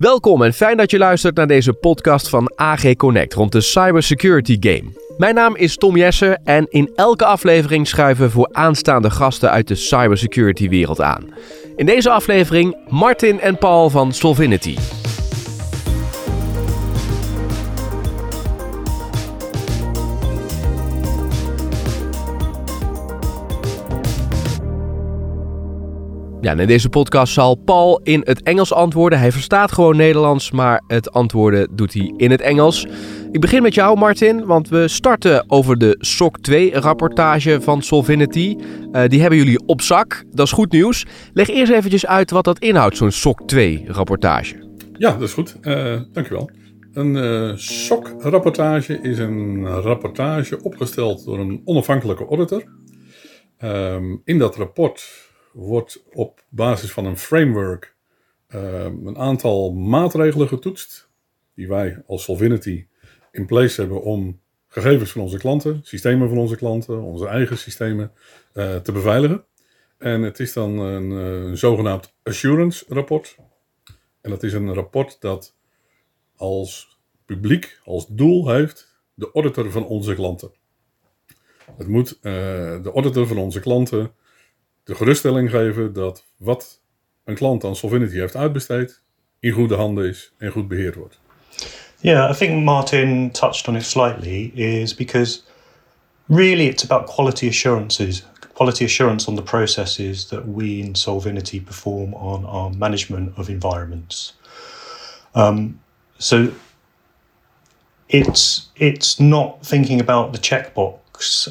Welkom en fijn dat je luistert naar deze podcast van AG Connect rond de cybersecurity game. Mijn naam is Tom Jessen en in elke aflevering schuiven we voor aanstaande gasten uit de cybersecurity wereld aan. In deze aflevering Martin en Paul van Solvinity. Ja, in deze podcast zal Paul in het Engels antwoorden. Hij verstaat gewoon Nederlands, maar het antwoorden doet hij in het Engels. Ik begin met jou, Martin, want we starten over de SOC 2-rapportage van Solvinity. Uh, die hebben jullie op zak. Dat is goed nieuws. Leg eerst eventjes uit wat dat inhoudt, zo'n SOC 2-rapportage. Ja, dat is goed. Uh, dankjewel. Een uh, SOC-rapportage is een rapportage opgesteld door een onafhankelijke auditor. Um, in dat rapport wordt op basis van een framework um, een aantal maatregelen getoetst. Die wij als Solvinity in place hebben om gegevens van onze klanten, systemen van onze klanten, onze eigen systemen uh, te beveiligen. En het is dan een, eh, een zogenaamd assurance rapport. En dat is een rapport dat als publiek, als doel heeft, de auditor van onze klanten. Het moet uh, de auditor van onze klanten de geruststelling geven dat wat een klant aan Solvinity heeft uitbesteed, in goede handen is en goed beheerd wordt. Yeah, I think Martin touched on it slightly, is because really it's about quality assurances, quality assurance on the processes that we in Solvinity perform on our management of environments. Um, so it's it's not thinking about the checkbox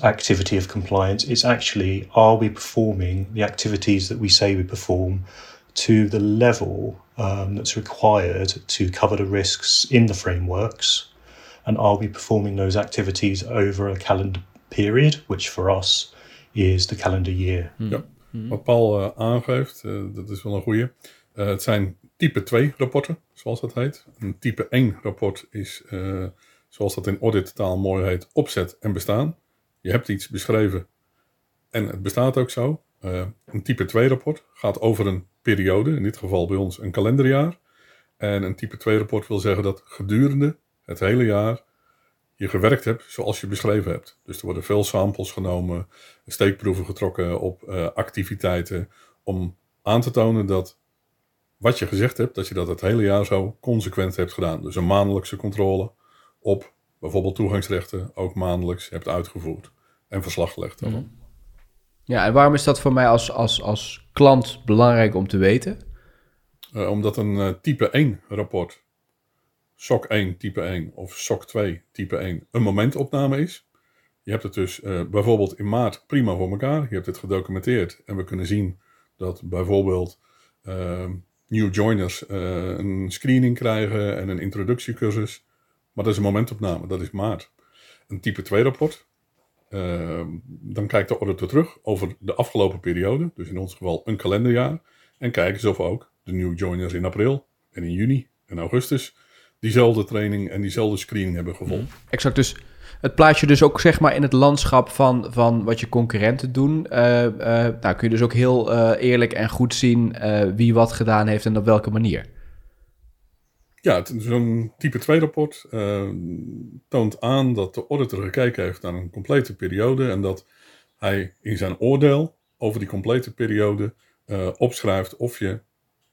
activity of compliance. It's actually are we performing the activities that we say we perform to the level um, that's required to cover the risks in the frameworks? And are we performing those activities over a calendar period, which for us is the calendar year? Ja, wat Paul uh, aangeeft, uh, dat is wel een goede. Uh, het zijn type 2 rapporten, zoals dat heet. Een type 1 rapport is, zoals dat in audittaal mooi heet, opzet en bestaan. Je hebt iets beschreven en het bestaat ook zo. Uh, een type 2 rapport gaat over een periode, in dit geval bij ons een kalenderjaar. En een type 2 rapport wil zeggen dat gedurende het hele jaar je gewerkt hebt zoals je beschreven hebt. Dus er worden veel samples genomen, steekproeven getrokken op uh, activiteiten om aan te tonen dat wat je gezegd hebt, dat je dat het hele jaar zo consequent hebt gedaan. Dus een maandelijkse controle op bijvoorbeeld toegangsrechten ook maandelijks hebt uitgevoerd en verslag gelegd. Mm -hmm. Ja, en waarom is dat voor mij als, als, als klant belangrijk om te weten? Uh, omdat een uh, type 1 rapport, SOC 1 type 1 of SOC 2 type 1, een momentopname is. Je hebt het dus uh, bijvoorbeeld in maart prima voor elkaar. Je hebt het gedocumenteerd en we kunnen zien dat bijvoorbeeld new joiners een screening krijgen en een introductiecursus. Maar dat is een momentopname, dat is maart. Een type 2 rapport, uh, dan kijkt de auditor terug over de afgelopen periode, dus in ons geval een kalenderjaar, en kijken ze of ook de new joiners in april en in juni en augustus diezelfde training en diezelfde screening hebben gevolgd. Mhm. Exact, dus het plaats je dus ook zeg maar in het landschap van, van wat je concurrenten doen. Uh, nou kun je dus ook heel uh, eerlijk en goed zien wie wat gedaan heeft en op welke manier. Ja, zo'n type 2 rapport uh, toont aan dat de auditor gekeken heeft naar een complete periode en dat hij in zijn oordeel over die complete periode uh, opschrijft of je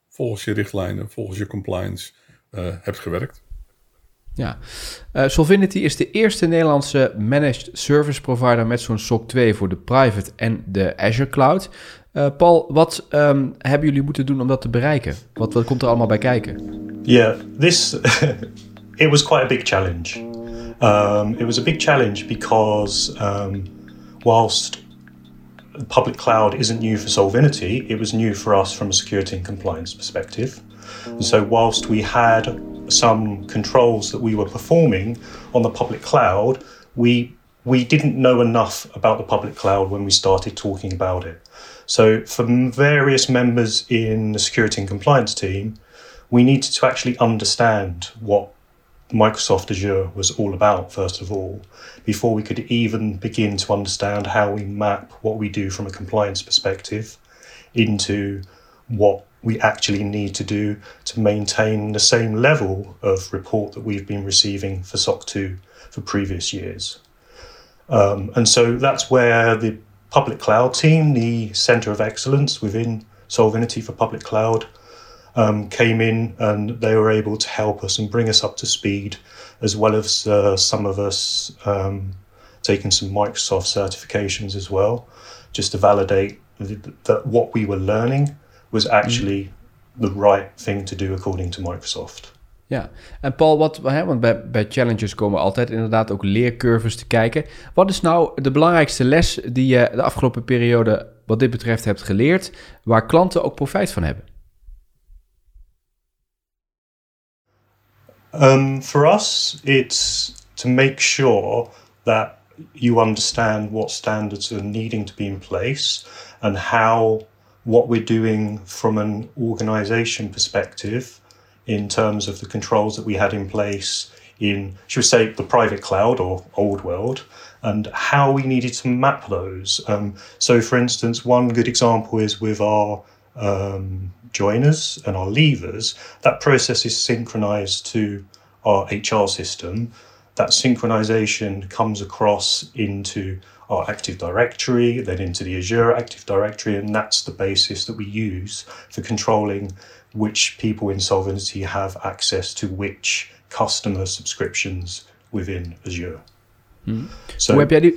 volgens je richtlijnen, volgens je compliance uh, hebt gewerkt. Ja, Solvinity is de eerste Nederlandse managed service provider met zo'n SOC 2 voor de private en de Azure Cloud. Uh, Paul, wat um, hebben jullie moeten doen om dat te bereiken? Wat, wat komt er allemaal bij kijken? Yeah, this it was quite a big challenge. Um, it was a big challenge because um, whilst public cloud isn't new for Solvinity, it was new for us from a security and compliance perspective. And so, whilst we had some controls that we were performing on the public cloud, we we didn't know enough about the public cloud when we started talking about it. So, for various members in the security and compliance team, we needed to actually understand what Microsoft Azure was all about, first of all, before we could even begin to understand how we map what we do from a compliance perspective into what we actually need to do to maintain the same level of report that we've been receiving for SOC 2 for previous years. Um, and so that's where the public cloud team, the Center of Excellence within Solvinity for Public Cloud, um, came in and they were able to help us and bring us up to speed, as well as uh, some of us um, taking some Microsoft certifications as well, just to validate that what we were learning was actually the right thing to do according to Microsoft. Ja, en Paul, wat, hè, want bij, bij challenges komen altijd inderdaad ook leercurves te kijken. Wat is nou de belangrijkste les die je de afgelopen periode wat dit betreft hebt geleerd, waar klanten ook profijt van hebben? Um, for us, it's to make sure that you understand what standards are needing to be in place and how what we're doing from an organization perspective in terms of the controls that we had in place in, should we say, the private cloud or old world, and how we needed to map those. Um, so, for instance, one good example is with our um, joiners and our levers, that process is synchronized to our HR system. That synchronization comes across into our Active Directory, then into the Azure Active Directory, and that's the basis that we use for controlling which people in Solvency have access to which customer subscriptions within Azure. Hmm. So, Hoe heb jij.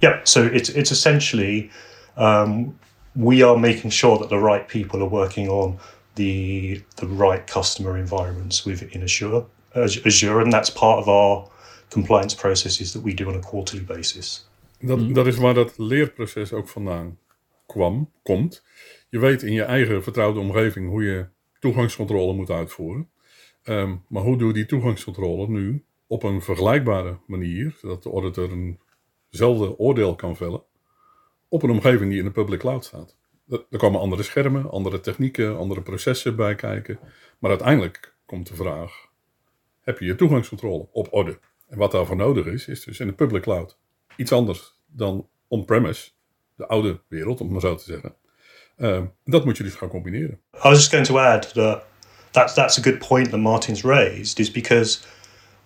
Yeah, so it's it's essentially um, we are making sure that the right people are working on the the right customer environments within Azure, Azure, and that's part of our compliance processes that we do on a quarterly basis. Dat, hmm. dat is waar dat leerproces ook vandaan kwam, komt. Je weet in je eigen vertrouwde omgeving hoe je toegangscontrole moet uitvoeren. Ehm, maar hoe doe je die toegangscontrole nu op een vergelijkbare manier, zodat de auditor eenzelfde oordeel kan vellen op een omgeving die in de public cloud staat. Er komen andere schermen, andere technieken, andere processen bij kijken. Maar uiteindelijk komt de vraag: heb je je toegangscontrole op orde? En wat daarvoor nodig is, is dus in de public cloud iets anders dan on-premise, de oude wereld, om maar zo te zeggen. Uh, dat moet je dus gaan combineren. I was just going to add that that's, that's a good point that Martin's raised, is because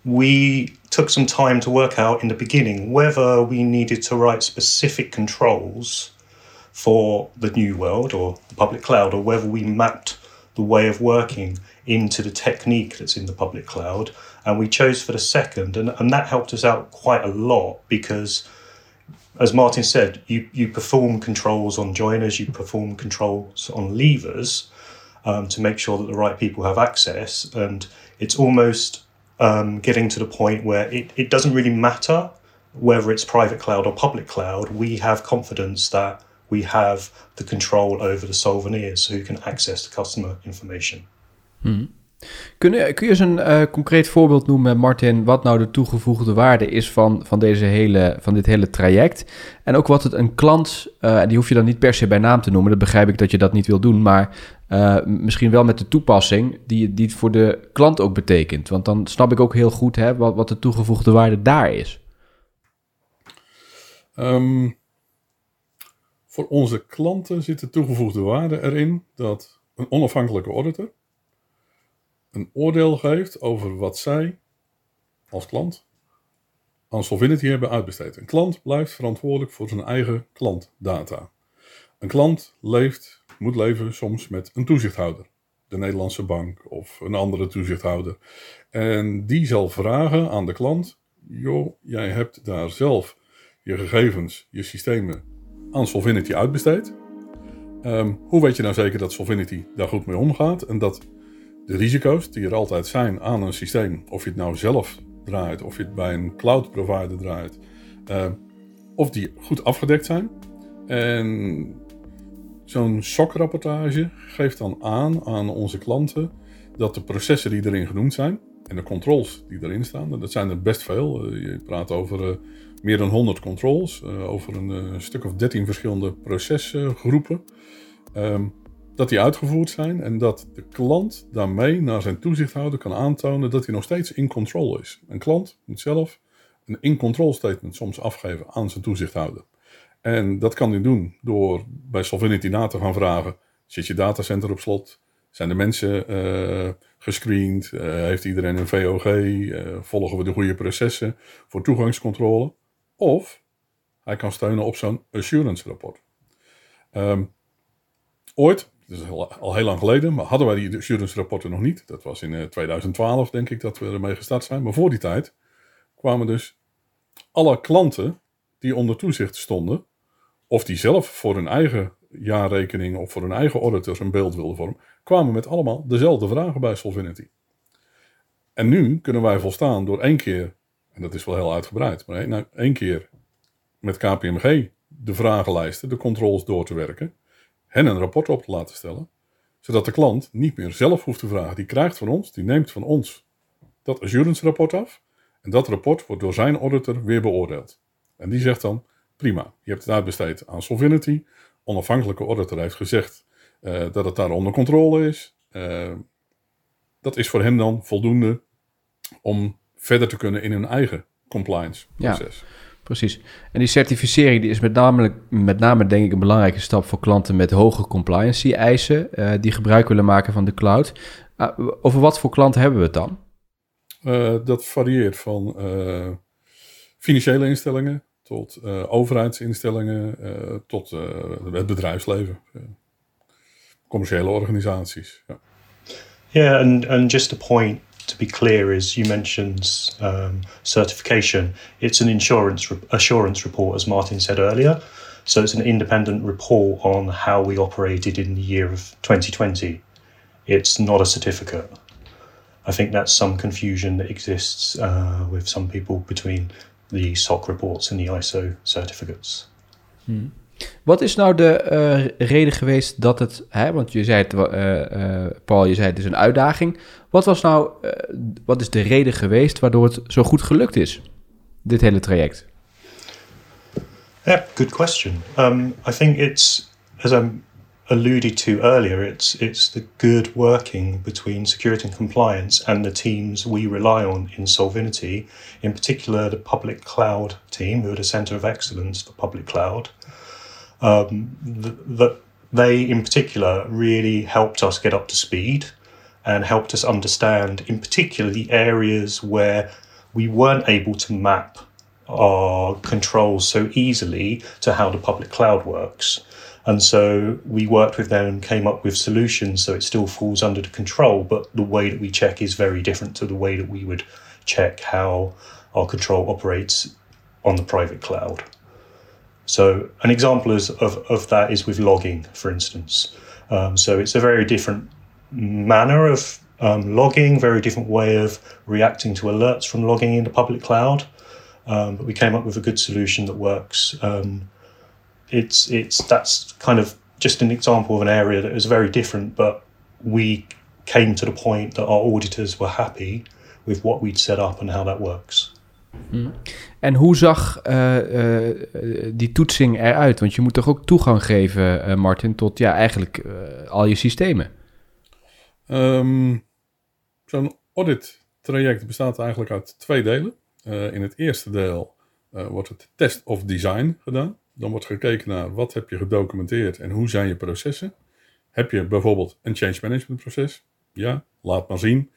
we took some time to work out in the beginning whether we needed to write specific controls for the new world or the public cloud, or whether we mapped the way of working into the technique that's in the public cloud. And we chose for the second, and, and that helped us out quite a lot because, as Martin said, you, you perform controls on joiners, you perform controls on levers um, to make sure that the right people have access. And it's almost um, getting to the point where it, it doesn't really matter whether it's private cloud or public cloud. We have confidence that we have the control over the souvenirs who can access the customer information. Hmm. Kun, je, kun je eens een uh, concreet voorbeeld noemen, Martin, wat nou de toegevoegde waarde is van, van, deze hele, van dit hele traject? En ook wat het een klant, uh, die hoef je dan niet per se bij naam te noemen, dat begrijp ik dat je dat niet wil doen, maar uh, misschien wel met de toepassing die, die het voor de klant ook betekent. Want dan snap ik ook heel goed hè, wat, wat de toegevoegde waarde daar is. Um, voor onze klanten zit de toegevoegde waarde erin dat een onafhankelijke auditor een oordeel geeft over wat zij als klant aan Solvinity hebben uitbesteed. Een klant blijft verantwoordelijk voor zijn eigen klantdata. Een klant leeft, moet leven soms met een toezichthouder. De Nederlandse bank of een andere toezichthouder. En die zal vragen aan de klant: joh, jij hebt daar zelf je gegevens, je systemen aan Solvinity uitbesteed. Ehm, hoe weet je nou zeker dat Solvinity daar goed mee omgaat en dat de risico's die er altijd zijn aan een systeem, of je het nou zelf draait, of je het bij een cloud provider draait, uh, of die goed afgedekt zijn. En zo'n SOC-rapportage geeft dan aan aan onze klanten dat de processen die erin genoemd zijn en de controls die erin staan, dat zijn er best veel. Uh, je praat over uh, meer dan 100 controls, over een stuk of 13 verschillende procesgroepen. Um, dat die uitgevoerd zijn en dat de klant daarmee naar zijn toezichthouder kan aantonen dat hij nog steeds in control is. Een klant moet zelf een in-control statement soms afgeven aan zijn toezichthouder. En dat kan hij doen door bij Solvinity na te gaan vragen: Zit je datacenter op slot? Zijn de mensen uh, gescreend? Uh, heeft iedereen een VOG? Uh, volgen we de goede processen voor toegangscontrole? Of hij kan steunen op zo'n assurance rapport. Um, ooit, dat is al, heel lang geleden, maar hadden wij die assurance rapporten nog niet. Dat was in 2012 denk ik dat we ermee gestart zijn. Maar voor die tijd kwamen dus alle klanten die onder toezicht stonden, of die zelf voor hun eigen jaarrekening of voor hun eigen auditor een beeld wilden vormen, kwamen met allemaal dezelfde vragen bij Solvinity. En nu kunnen wij volstaan door één keer, en dat is wel heel uitgebreid, maar één, één keer met KPMG de vragenlijsten, de controls door te werken, hen een rapport op te laten stellen, zodat de klant niet meer zelf hoeft te vragen. Die krijgt van ons, die neemt van ons dat assurance rapport af en dat rapport wordt door zijn auditor weer beoordeeld. En die zegt dan, prima, je hebt het uitbesteed aan Solvinity, onafhankelijke auditor heeft gezegd uh, dat het daar onder controle is. Uh, dat is voor hem dan voldoende om verder te kunnen in hun eigen compliance proces. Ja, precies. En die certificering die is met name, met name denk ik een belangrijke stap voor klanten met hoge compliance eisen uh, die gebruik willen maken van de cloud. Uh, over wat voor klanten hebben we het dan? Uh, dat varieert van financiële instellingen tot overheidsinstellingen tot het bedrijfsleven, commerciële organisaties. Ja. Yeah, and, and just a point to be clear is you mentioned um, certification. It's an insurance re- assurance report, as Martin said earlier. So it's an independent report on how we operated in the year of 2020. It's not a certificate. I think that's some confusion that exists uh, with some people between the SOC reports and the ISO certificates. Hmm. Wat is nou de uh, reden geweest dat het, hè, want je zei het, uh, uh, Paul, je zei het is een uitdaging. Wat was nou, wat is de reden geweest waardoor het zo goed gelukt is, dit hele traject? Yeah, good question. Um, I think it's, as I alluded to earlier, it's it's the good working between security and compliance and the teams we rely on in Solvinity, in particular the public cloud team, who are the center of excellence for public cloud. Um, that they in particular really helped us get up to speed and helped us understand in particular the areas where we weren't able to map our controls so easily to how the public cloud works. And so we worked with them and came up with solutions so it still falls under the control, but the way that we check is very different to the way that we would check how our control operates on the private cloud. So an example is, of, of that is with logging, for instance. Um, so it's a very different manner of um, logging, very different way of reacting to alerts from logging in the public cloud. Um, but we came up with a good solution that works. Um, it's it's that's kind of just an example of an area that was very different, but we came to the point that our auditors were happy with what we'd set up and how that works. Mm. En hoe zag uh, uh, die toetsing eruit? Want je moet toch ook toegang geven, uh, Martin, tot ja, eigenlijk al je systemen? Um, Zo'n audit traject bestaat eigenlijk uit twee delen. in het eerste deel wordt het test of design gedaan. Dan wordt gekeken naar wat heb je gedocumenteerd en hoe zijn je processen. Heb je bijvoorbeeld een change management proces? Ja, laat maar zien.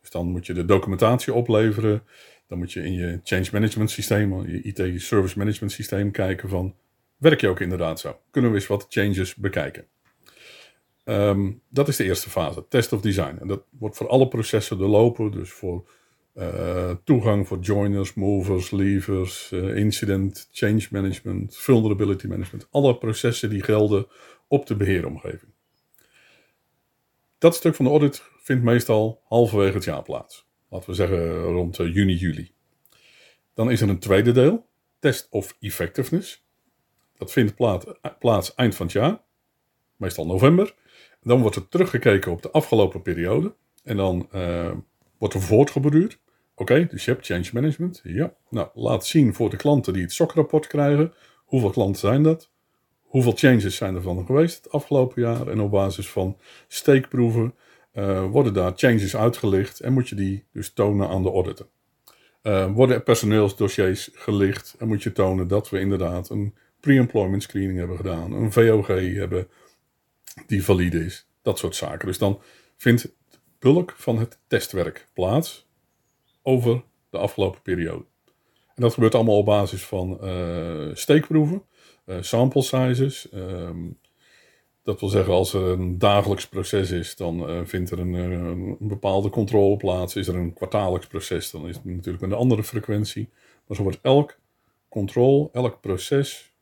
Dus dan moet je de documentatie opleveren. Dan moet je in je change management systeem, je IT service management systeem kijken van, werk je ook inderdaad zo? Kunnen we eens wat changes bekijken? Um, dat is de eerste fase, test of design. En dat wordt voor alle processen doorlopen, dus voor uh, toegang voor joiners, movers, leavers, uh, incident, change management, vulnerability management. Alle processen die gelden op de beheeromgeving. Dat stuk van de audit vindt meestal halverwege het jaar plaats laten we zeggen rond eh, juni, juli. Dan is er een tweede deel, Test of Effectiveness. Dat vindt plaats eind van het jaar, meestal november. Dan wordt er teruggekeken op de afgelopen periode. En dan uh, wordt er voortgeborduurd. Oké, dus je hebt change management. Ja, nou, laat zien voor de klanten die het SOC-rapport krijgen. Hoeveel klanten zijn dat? Hoeveel changes zijn er van geweest het afgelopen jaar? En op basis van steekproeven uh, worden daar changes uitgelicht en moet je die dus tonen aan de auditor. Uh, worden er personeelsdossiers gelicht en moet je tonen dat we inderdaad een pre-employment screening hebben gedaan, een VOG hebben die valide is. Dat soort zaken. Dus dan vindt de bulk van het testwerk plaats over de afgelopen periode. En dat gebeurt allemaal op basis van uh, steekproeven, sample sizes. Ehm, dat wil zeggen, als er een dagelijks proces is, dan uh, vindt er een, een, bepaalde controle plaats. Is er een kwartaallijks proces, dan is het natuurlijk een andere frequentie. Maar zo wordt elk controle, elk proces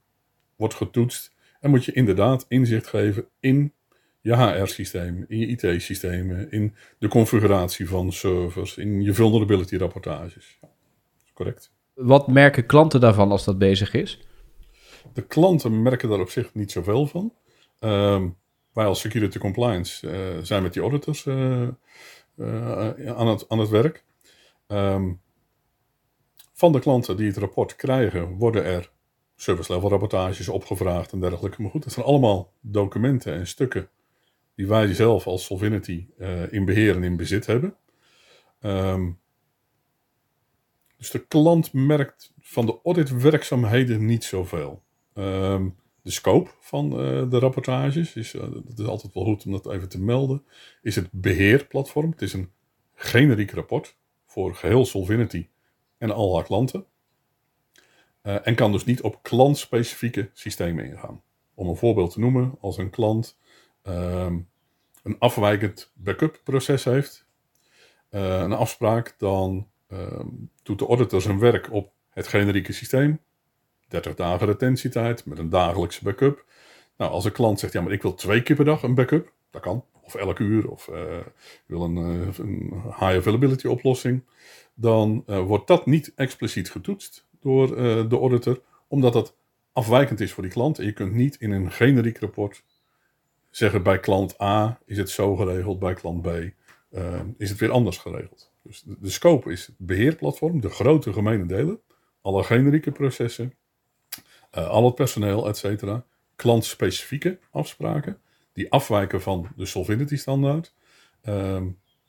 wordt getoetst. En moet je inderdaad inzicht geven in je HR-systeem, in je IT-systemen, in de configuratie van servers, in je vulnerability rapportages. Ja, correct. Wat merken klanten daarvan als dat bezig is? De klanten merken daar op zich niet zoveel van. Ehm, wij als security compliance uh, zijn met die auditors uh, uh, aan, het, aan het werk. Um, van de klanten die het rapport krijgen, worden er service level rapportages opgevraagd en dergelijke. Maar goed, dat zijn allemaal documenten en stukken die wij zelf als Solvinity in beheer en in bezit hebben. Um, dus de klant merkt van de auditwerkzaamheden niet zoveel. De scope van uh, de rapportages, is, uh, dat is altijd wel goed om dat even te melden, is het beheerplatform. Het is een generiek rapport voor geheel Solvinity en al haar klanten. Uh, en kan dus niet op klantspecifieke systemen ingaan. Om een voorbeeld te noemen, als een klant um, een afwijkend backup proces heeft, een afspraak, dan um, doet de auditor zijn werk op het generieke systeem. 30 dagen retentietijd met een dagelijkse backup. Nou, als een klant zegt, ja, maar ik wil twee keer per dag een backup, dat kan. Of elk uur, of uh, wil een, uh, een, high availability oplossing. Dan uh, wordt dat niet expliciet getoetst door de auditor, omdat dat afwijkend is voor die klant. En je kunt niet in een generiek rapport zeggen bij klant A is het zo geregeld, bij klant B is het weer anders geregeld. Dus de, de scope is het beheerplatform, de grote gemene delen, alle generieke processen, al het personeel, et cetera. Klantspecifieke afspraken, die afwijken van de Solvinity standaard, uh,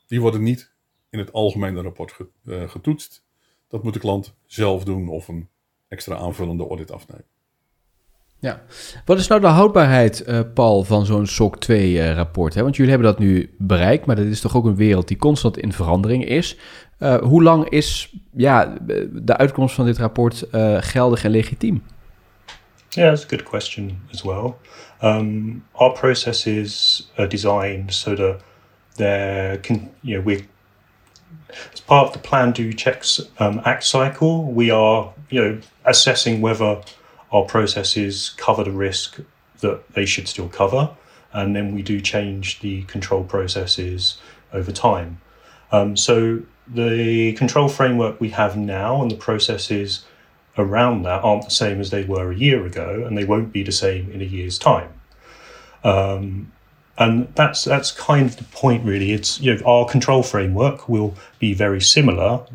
die worden niet in het algemene rapport ge, uh, getoetst. Dat moet de klant zelf doen of een extra aanvullende audit afnemen. Ja, wat is nou de houdbaarheid, uh, Paul, van zo'n SOC 2-rapport? Want jullie hebben dat nu bereikt, maar dat is toch ook een wereld die constant in verandering is. Hoe lang is ja, de uitkomst van dit rapport geldig en legitiem? Yeah, that's a good question as well. Um, our processes are designed so that there can, you know, we as part of the plan do checks um, act cycle, we are, you know, assessing whether our processes cover the risk that they should still cover, and then we do change the control processes over time. Um, so the control framework we have now and the processes around that aren't the same as they were a year ago, and they won't be the same in a year's time. Um, and that's that's kind of the point, really. It's you know our control framework will be very similar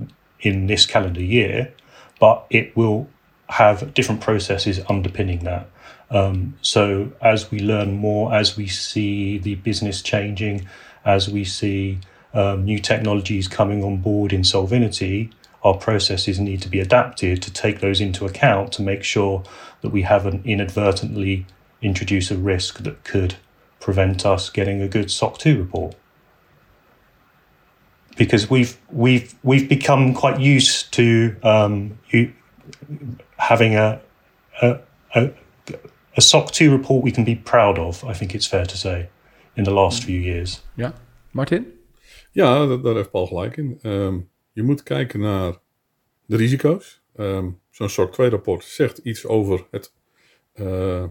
in this calendar year, but it will have different processes underpinning that. Um, so as we learn more, as we see the business changing, as we see um, new technologies coming on board in Solvinity, our processes need to be adapted to take those into account to make sure that we haven't inadvertently introduced a risk that could prevent us getting a good SOC 2 report. Because we've we've we've become quite used to um, having a, a, a a SOC 2 report we can be proud of. I think it's fair to say in the last few years. Ja, Martin. Ja, daar heeft Paul gelijk in. Um, Je moet kijken naar de risico's. Um, Zo'n SOC 2 rapport zegt iets over het uh,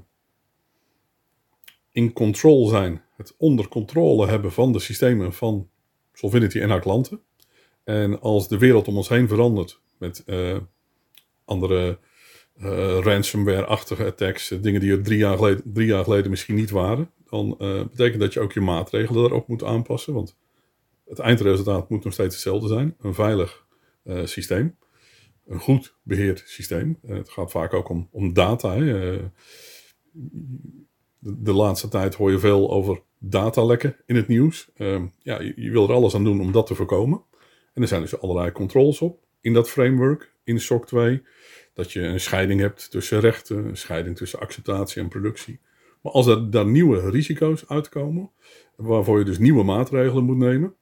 in control zijn, het onder controle hebben van de systemen van Solvinity en haar klanten. En als de wereld om ons heen verandert met uh, andere uh, ransomware-achtige attacks, dingen die er drie jaar, geleden, drie jaar geleden misschien niet waren, dan betekent dat je ook je maatregelen daarop moet aanpassen. Want het eindresultaat moet nog steeds hetzelfde zijn. Een veilig uh, systeem. Een goed beheerd systeem. Uh, het gaat vaak ook om, om data. Hè. Uh, de, de, laatste tijd hoor je veel over datalekken in het nieuws. Ehm, ja, je, je, wil er alles aan doen om dat te voorkomen. En er zijn dus allerlei controls op in dat framework, in SOC 2. Dat je een scheiding hebt tussen rechten, een scheiding tussen acceptatie en productie. Maar als er daar nieuwe risico's uitkomen, waarvoor je dus nieuwe maatregelen moet nemen,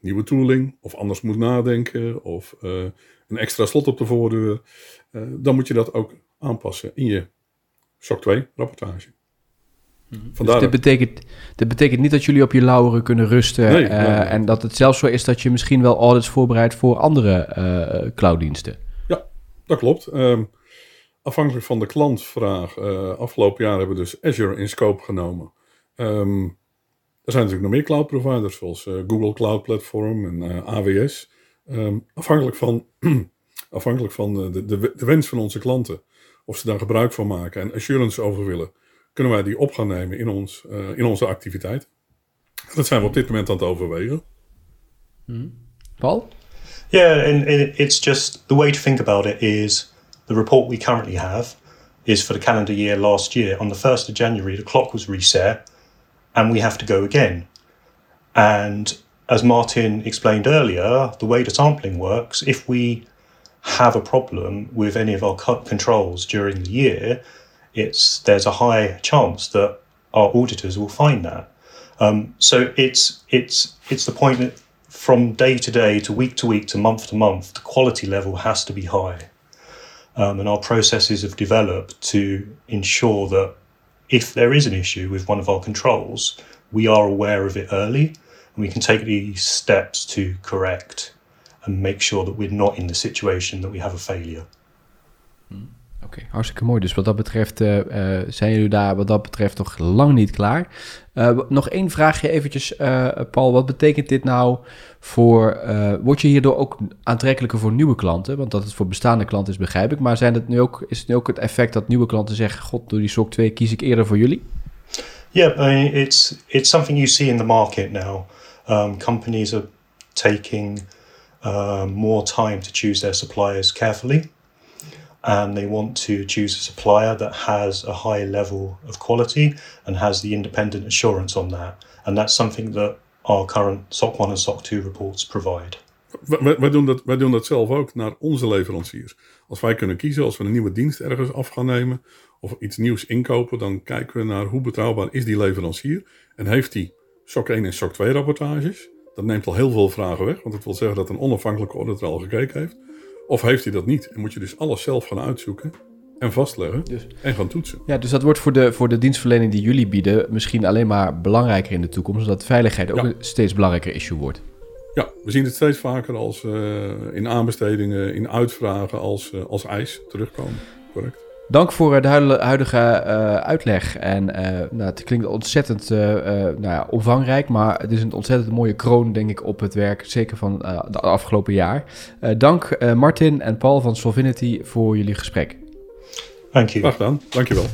nieuwe tooling, of anders moet nadenken, of uh, een extra slot op de voordeur, uh, dan moet je dat ook aanpassen in je SOC 2 rapportage. Dus dit, betekent, dit betekent niet dat jullie op je lauweren kunnen rusten. Nee, uh, En dat het zelfs zo is dat je misschien wel audits voorbereidt voor andere uh, clouddiensten. Ja, dat klopt. Um, afhankelijk van de klantvraag. Uh, afgelopen jaar hebben we dus Azure in scope genomen. Um, er zijn natuurlijk nog meer cloud providers, zoals Google Cloud Platform en AWS. Um, afhankelijk van, afhankelijk van de, de, de wens van onze klanten. Of ze daar gebruik van maken en assurance over willen kunnen wij die op gaan nemen in, ons, uh, in onze activiteit. Dat zijn we op dit moment aan het overwegen. Hmm. Paul? Yeah, and, and it's just the way to think about it is the report we currently have is for the calendar year last year. On the 1st of January, the clock was reset and we have to go again. And as Martin explained earlier, the way the sampling works, if we have a problem with any of our controls during the year, it's there's a high chance that our auditors will find that. Um, so it's it's it's the point that from day to day to week to week to month to month, the quality level has to be high, um, and our processes have developed to ensure that if there is an issue with one of our controls, we are aware of it early, and we can take the steps to correct and make sure that we're not in the situation that we have a failure. Mm. Oké, hartstikke mooi. Dus wat dat betreft uh, uh, zijn jullie daar wat dat betreft nog lang niet klaar. Uh, nog één vraagje eventjes, Paul. Wat betekent dit nou voor... word je hierdoor ook aantrekkelijker voor nieuwe klanten? Want dat het voor bestaande klanten is, begrijp ik. Maar zijn het nu ook, is het nu ook het effect dat nieuwe klanten zeggen... God, door die SOC 2 kies ik eerder voor jullie? Mean, it's, it's something you see in the market now. Um, companies are taking uh, more time to choose their suppliers carefully. And they want to choose a supplier that has a high level of quality and has the independent assurance on that. And that's something that our current SOC 1 en SOC 2 reports provide. Wij, doen dat, wij doen dat zelf ook naar onze leveranciers. Als wij kunnen kiezen, als we een nieuwe dienst ergens af gaan nemen of iets nieuws inkopen, dan kijken we naar hoe betrouwbaar is die leverancier en heeft die SOC 1 en SOC 2 rapportages. Dat neemt al heel veel vragen weg, want het wil zeggen dat een onafhankelijke auditor al gekeken heeft. Of heeft hij dat niet? En moet je dus alles zelf gaan uitzoeken en vastleggen dus, en gaan toetsen. Ja, dus dat wordt voor de, voor de dienstverlening die jullie bieden misschien alleen maar belangrijker in de toekomst, omdat veiligheid ook een steeds belangrijker issue wordt. Ja, we zien het steeds vaker als uh, in aanbestedingen, in uitvragen als, uh, als eis terugkomen. Correct. Dank voor eh, de huidige uh, uitleg. En uh, nou, het klinkt ontzettend nou ja, omvangrijk, maar het is een ontzettend mooie kroon, denk ik, op het werk, zeker van het afgelopen jaar. dank Martin en Paul van Solvinity voor jullie gesprek. Dank je. Graag gedaan. Dank je wel.